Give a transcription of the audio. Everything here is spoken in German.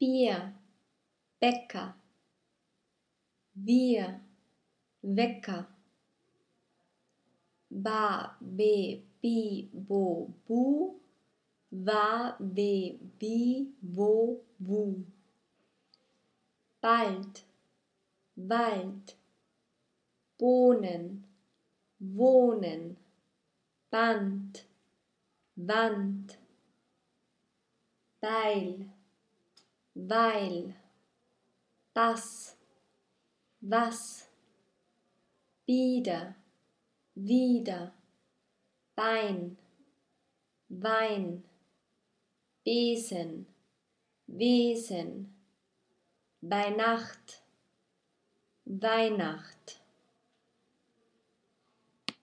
Bier, Bäcker, wir, Wecker, ba, be, bi, bo, bu, wa, we, bi, wo, wu. Bald, Wald, Bohnen, Wohnen, Band, Wand, Beil, Weil, das, was, bieder, wieder, Bein, Wein, Besen, Wesen, bei Nacht, Weihnacht.